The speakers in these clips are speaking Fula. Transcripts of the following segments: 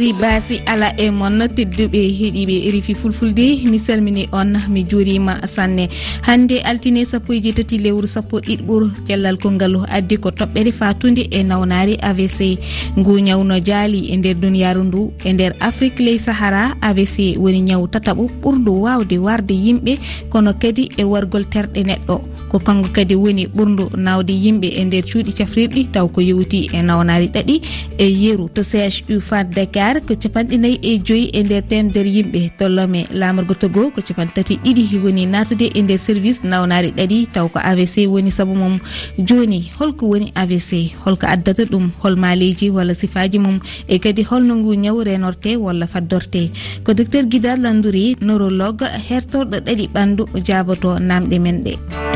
mori basi ala e moon tedduɓe heeɗiɓe rifi fulfulde. Mi salmini on mi juurima sanne. Hande altine sappo e jeetati lewru sappo e ɗiɗɓur cellal kongal addi ko toɓɓere fatude e nawnari avc ngu ñawno jaali e nder duniyaru ndu e nder afrique ley sahara avc woni ñaw tataɓo ɓurdu wawde warde yimɓe kono kadi e wargol terɗe neɗɗo. Ko kanko kadi woni ɓurdu nawde yimɓe e nder cuuɗi cafrirɗi taw ko yewti e nawnari ɗaɗi e yeeru to chu fat dakar dakar ko capanɗe nayyi e joyyi e nder temedere yimɓe. Tollome lamorgo togo ko capantati ɗiɗi woni natude e nder service nawnari ɗaɗi taw ko avc woni saabu mum. Joni holko woni avc holko addata ɗum hol maleji walla sifaji mum e kadi holno ngu ñaw renorte walla faddorte. Ko docteur guida landouri neurologue hertorɗo ɗaɗi ɓandu jaboto namɗe men ɗe.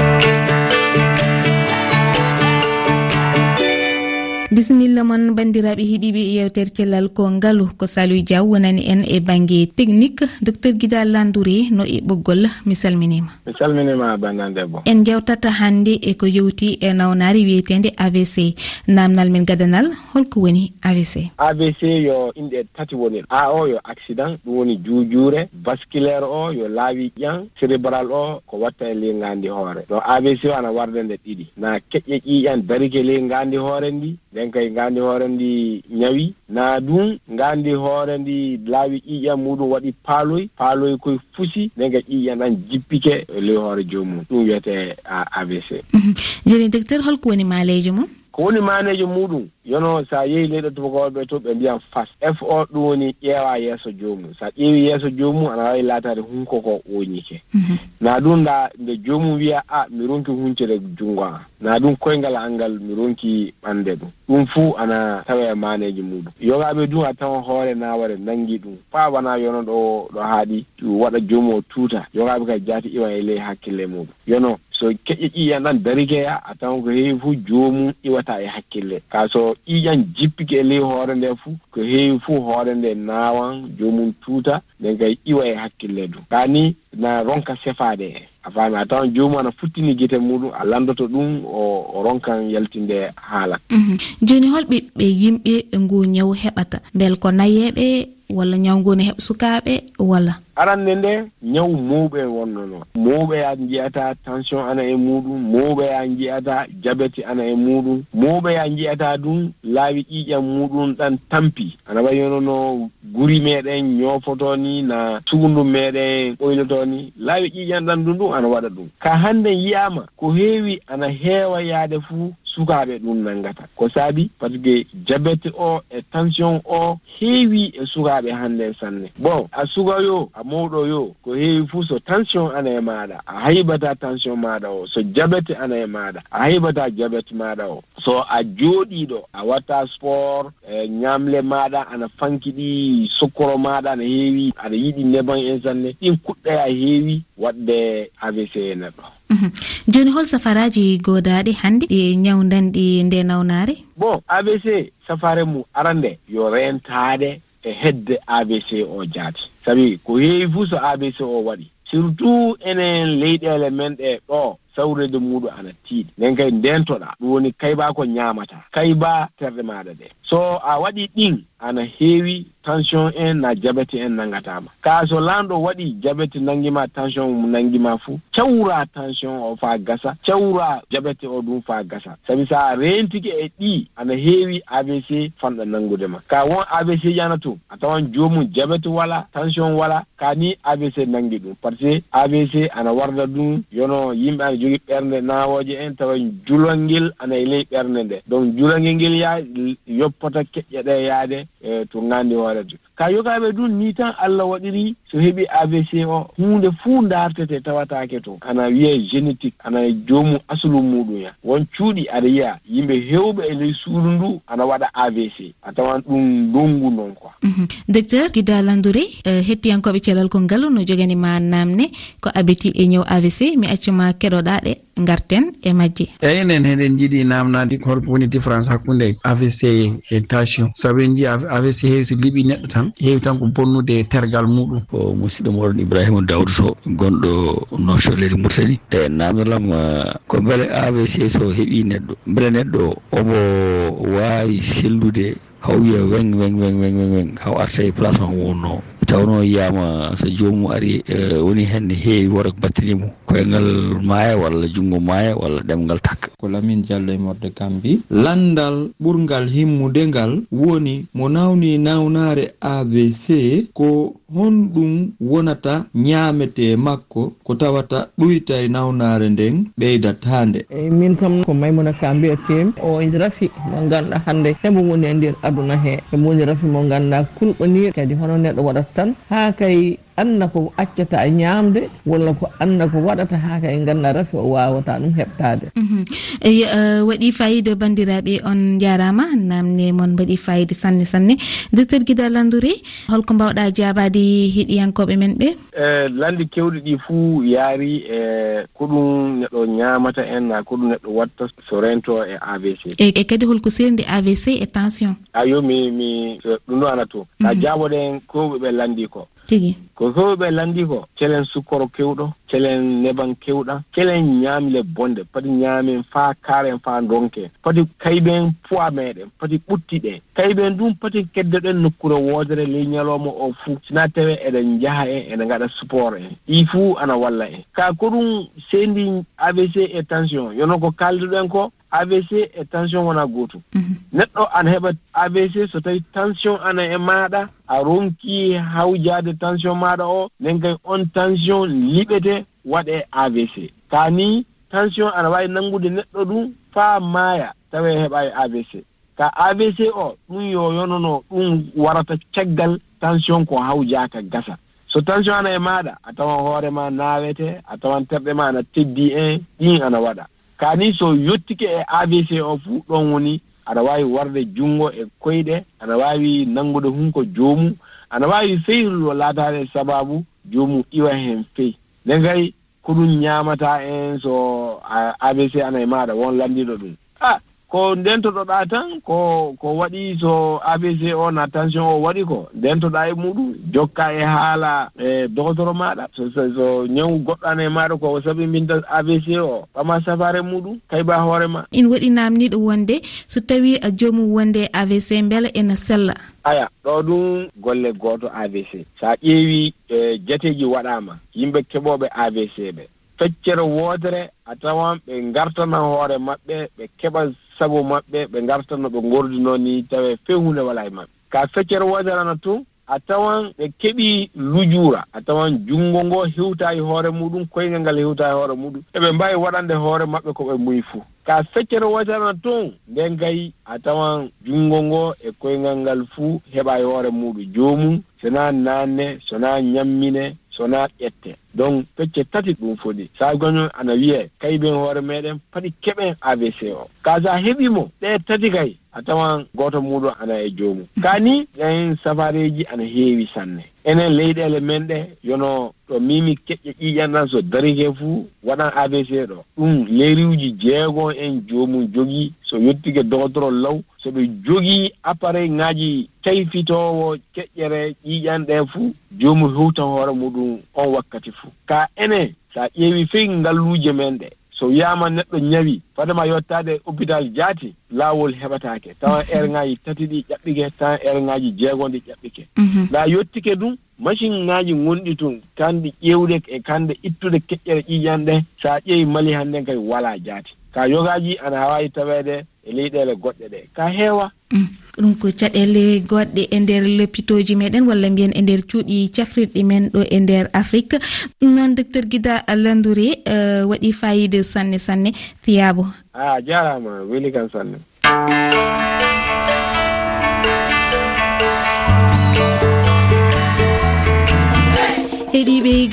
bisimilla moon bandiraɓe heeɗiɓe e yewtere cellal ko kongalu ko salou diaw wonani en e banggue technique. Docteur guida landouré no e ɓoggol mi salminima. Mi salminima bandan debbo. En jewtata hannde e ko yewti e nawnari wiyetede avc namdal men gadanal holko woni avc avc yo inɗe tati woni a o yo accident ɗum woni juujure vasculaire o yo laawi ƴan cérébral o ko watta e leyngandi hoore. Ɗo avc o ana warde nde ɗiɗi. Na keƴƴe ƴiƴan darike leyngandi hoore ndi enen kay ngandi hoore ndi ñawi. Na ɗum ngandi hoore ndi laawi ƴiƴam muɗum waɗi paaloy. Paaloy koye fusi. Nden kay ƴiƴam ɗan jippike e ley hoore joomum. Ɗum wiyete avc joni docteur holko woni maaleji mum? ko woni manejo muɗum yono sa yehi leyɗo tubakoɓeɓe to ɓe mbiyan fas f o ɗum woni ƴeewa yeeso joomum sa ƴeewi yeeso joomum ana wawi laatade hunko ko oñike mhm. na ɗum da nde joomum wiya a mi ronki huncere junngo an na ɗum koyngal angal mi ronki ɓande ɗum. Ɗum fuu ana tawe maneji muɗum. Yogaɓe dum a tawa hoore naware nangi ɗum. Faa wona yono ɗo ɗo haaɗi waɗa joomum o tuuta. Yogaɓe kadi jaati iwa e ley hakkille muɗum. Yono so keƴe ƴiyan ɗan darikeya a tawan ko heewi fuu joomum iwata e hakkille. Kaa so ƴiƴan jippike e ley hoore nde fuu ko heewi fuu hoore nde naawan joomum tuuta nden kay iwa e hakkille du. Kaa ni na ronka sefaade e. A faami a tawan joomum ana futtini gite muɗum a landoto ɗum o ronkan yaltinde haalan mhm. joni hol ɓiɓɓe yimɓe ngu ñaw heɓata. Mbel ko nayeɓe walla ñaw ngoni heɓ sukaaɓe walla? Arande nde ñaw mawɓe e wonno noon mawɓe ya njiyata tension ana e muɗum mawɓe ya njiyata jabete ana e muɗum mawɓe ya njiyata ɗum laawi ƴiiƴam muɗum ɗan tampi. Ana wayino no guri meɗen ñofoto ni na sugundu meɗen ɓoyloto ni laawi ƴiiƴam ɗan ɗum ɗum ana waɗa ɗum. Ka hannde yiyama ko heewi ana heewa yaade fuu sukaaɓe ɗum nanngata ko saabi par ce que diabéte o e tension o heewi e sukaaɓe hannde sanne. Bon a sugayo a mawɗo yo ko heewi fuu so tension ana e maaɗa. A haybata tension maaɗa o so diabéte ana e maaɗa. A haybata diabéte maaɗa o. So a jooɗiiɗo a watta sport e ñaamle maaɗa ana fanki ɗi sukkoro maaɗa ana heewi aɗa yiɗi neban en sanne. Ɗin kuɗɗoya heewi waɗde avc e neɗɗo Mhm. joni hol safaraji godaɗi hannde ɗi ñawdanɗi nde nawnare? Bon abc safare mum arande yo rentade e hedde abc o jaati. Sabi ko heewi fuu so abc o waɗi. Surtout enen leyɗele men ɗe ɗo. sawrede muɗum ana tiiɗi. Nden kay ndentoɗa ɗum woni kayba ko ñamata. Kayba terɗe maɗa ɗe so a waɗi ɗin ana heewi tension en na jabete en nangatama. Kaa so lanɗo waɗi jabete nanngima tension mo nanngima fuu cawra tension o faa gasa cawra jabete o ɗum faa gasa. Sabi so a rentike e ɗi ana heewi abc fanɗa nanngude ma. Ka won abc ƴana ana a tawan joomum jabete wala tension wala ka ni abc nangi ɗum. Par ce que abc ana warda ɗum yono yimɓe ana jogii ɓernde nawoje en tawa julal ngel ana e ley ɓernde nde. Donc julal ngel ngel yaha yoppata keƴƴe ɗe yahde e to ŋaandi hoorede ka yogaaɓe ɗum ni tan allah waɗiri so heɓi avc o huunde fuu dartete tawataake to. Ana wiye génétique ana joomum aslu muɗum ya. Won cuuɗi aɗa yiya yimɓe heewɓe e ley suudu ndu ana waɗa avc a tawan ɗum ndonngu noon quoi. Mhm. Docteur guida landouré e, hettiyankoɓe celal kol kongal no joganima namne ko abiti e ñaw avc mi accuma keɗoɗa ɗe. garten e majje. Eyi enen heɗen jiiɗi namnade holko woni différence hakkude avc e tension. Saabu en jii avc heewi to liɓi neɗɗo tan heewi tan ko bonnude tergal muɗum. Ko musidɗo moɗon ibrahima dawdo to gonɗo nocho mourtani e namdolam ko beele avc so heeɓi neɗɗo beele neɗɗo omo wawi sellude haw wiya weng weng weng weng weng haw arta e place ma ko wonno. tawno yiyama so jomum ari e, woni hen ne heewi wora ko battinimo koyengal maaya walla junngo maaya walla ɗemgal takka ko lamin diallo e morde gambi. Landal ɓurgal himmude ngal woni mo nawni nawnare abc ko honɗum wonata ñaamete makko ko tawata ɗoyta e nawnare nden ɓeydatande eyi min kam ko maymuna ka mbiyetemi o e rafi mo ganduɗa hannde. Hembo woni e nder aduna he. Hembo woni rafi mo ganduɗa kulɓanir kadi hono neɗɗo waɗata tan ha kay anna ko accata e ñamde walla ko anna ko waɗata ha kay e rafi o wawata ɗum heɓtade mhm. eyi e, waɗi fayida bandiraɓe on jarama namne moon mbaɗi fayida sanne sanne. Docteur guida landouri holko mbawɗa jabade heeɗiyankoɓe men ɓe? E, landi kewɗi ɗi fuu yaari e ko ɗum neɗɗo ñamata en na ko ɗum neɗɗo watta so rento e avc e kadi holko sirde avc e tension. Ayo mi mi ɗum ɗo ana to. Sa mhm. jaboɗen koɓe ɓe landi ko. tigi. Ko fewɓe lanndi ko celen sukkoro kewɗo celen neban kewɗa celen ñaamile bonde pati ñaamen faa kaaren faa donken pati kayɓen poids meɗen pati ɓutti ɓuttiɗen kayɓen ɗum pati keddoɗen nokkure woodere ley ñalowma o fuu. Sina tawe eɗen njaha en eɗen ngaɗa support en. Ɗi fuu ana walla en. Kaa ko ɗum seendi avc e tension yono ko kaalduɗen ko avc e tension wona gootum mhm. neɗɗo ana heɓa avc so tawi tension ana e maaɗa a ronki hawjaade tension maaɗa o nden kay on tension liɓete waɗe avc kaani tension ana waawi nanngude neɗɗo ɗum faa maaya tawa heɓaawi avc ka avc o ɗum yo yonono ɗum warata caggal tension ko hawjaaka gasa. So tension ana e maaɗa a tawan hoore ma naawete a tawan terɗe ma ana teddi en ɗin ana waɗa. kani so yettike e abc o fuu ɗon woni aɗa waawi warde junngo e koyɗe aɗa waawi nanngude hunko joomum aɗa waawi feyruɗo laataade e sababu joomum iwa heen fey. Nden kay ko ɗum ñaamata en so abc ana e maaɗa won lanndiɗo ɗum. ko ndentoɗoɗa tan ko ko waɗi so abc o na tension o waɗi ko ndentoɗa e muɗum jokka e haala e dogotoro maɗa. So ñawu goɗɗana e maɗa ko sabi binda abc o ɓama safare muɗum kayba hoorema in waɗi namniɗo wonde so tawi a jomum wonde avc beele ene sella. Aya ɗo ɗum golle goto avc sa ƴeewi e jateji waɗama yimɓe keɓoɓe avc ɓe. feccere woodere a tawan ɓe ngartana hoore maɓɓe ɓe keɓa sago maɓɓe ɓe ngartana ɓe ngordunoo ni tawe few hunde wala e maɓɓe. Ka feccere woodere ana tun a tawan ɓe keɓi lujura a tawan junngo ngo hewta e hoore muɗum koyngal ngal hewta e hoore muɗum eɓe mbawi waɗande hoore maɓɓe ko ɓe muyi fuu. Ka feccere wotana toon nden kay a tawan junngo ngo e koyngal ngal fuu heɓa e hoore muɗum. Joomum sona naanne sona ñammine sona ƴette. donc pecce tati ɗum foɗi sa goñon ana wiye kayɓen hoore meɗen paɗi keɓen avc o. Ka sa heɓimo ɗe tati kay. a tawan goto muɗum ana e joomum kani ɗen safareji ana heewi sanne. Enen leyɗele men ɗe yono ɗo mimi keƴƴe ƴiƴanɗan so darike fuu waɗan abc ɗo. Ɗum leriuji jeegon en joomum jogii so yettike dogotorol law soɓe jogii appareil ŋaaji tayfitowo keƴƴere ƴiƴanɗe fuu joomum hewtan hoore muɗum on wakkati fuu ka ene sa ƴeewi fey ngalluuje men ɗe. so wiyama neɗɗo ñawi fadema yettade hôpital jaati laawol heɓatake tawa mhm. aire ŋaji tati ɗi ƴaɓɓike tawa aire ŋaji jeegonɗi ƴaɓɓike. Mhm. Nda yettike ɗum machine ŋaji gonɗi tun kanɗe ƴewde e kanɗe ittude keƴƴere ƴiƴanɗe sa ƴeewi mali hannden kay wala jaati. ka yogaji ana wawi taweede e leyɗele goɗɗe ɗe. Ka heewa. Mm. Ɗum ko caɗele goɗɗe e nder lopitoji meɗen walla mbiyen e nder cuuɗi cafrirɗi men ɗo e nder afrique. Mm, Noon docteur guida landouré euh, waɗi fayide sanne sanne thiyabo a ah, jarama weli kam sanne.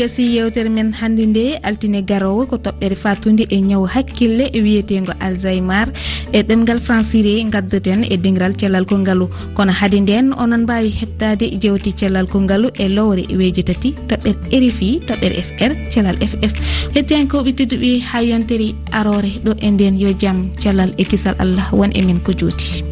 gasi yewtere men hannde nde altine garowo ko toɓɓere fatude e ñaw hakkille wiyetego alzheimar e ɗemgal franciri gaddeten e dingral e cellal kongalu kono haade nden onon mbawi hettade jewti cellal kongalu e lowre weji tati toɓɓere rfi toɓɓere fr cellal ff hettiyankoɓe tedduɓe ha yontere arore. Ɗo e nden yo jaam cellal e kisal allah won e men ko jooti.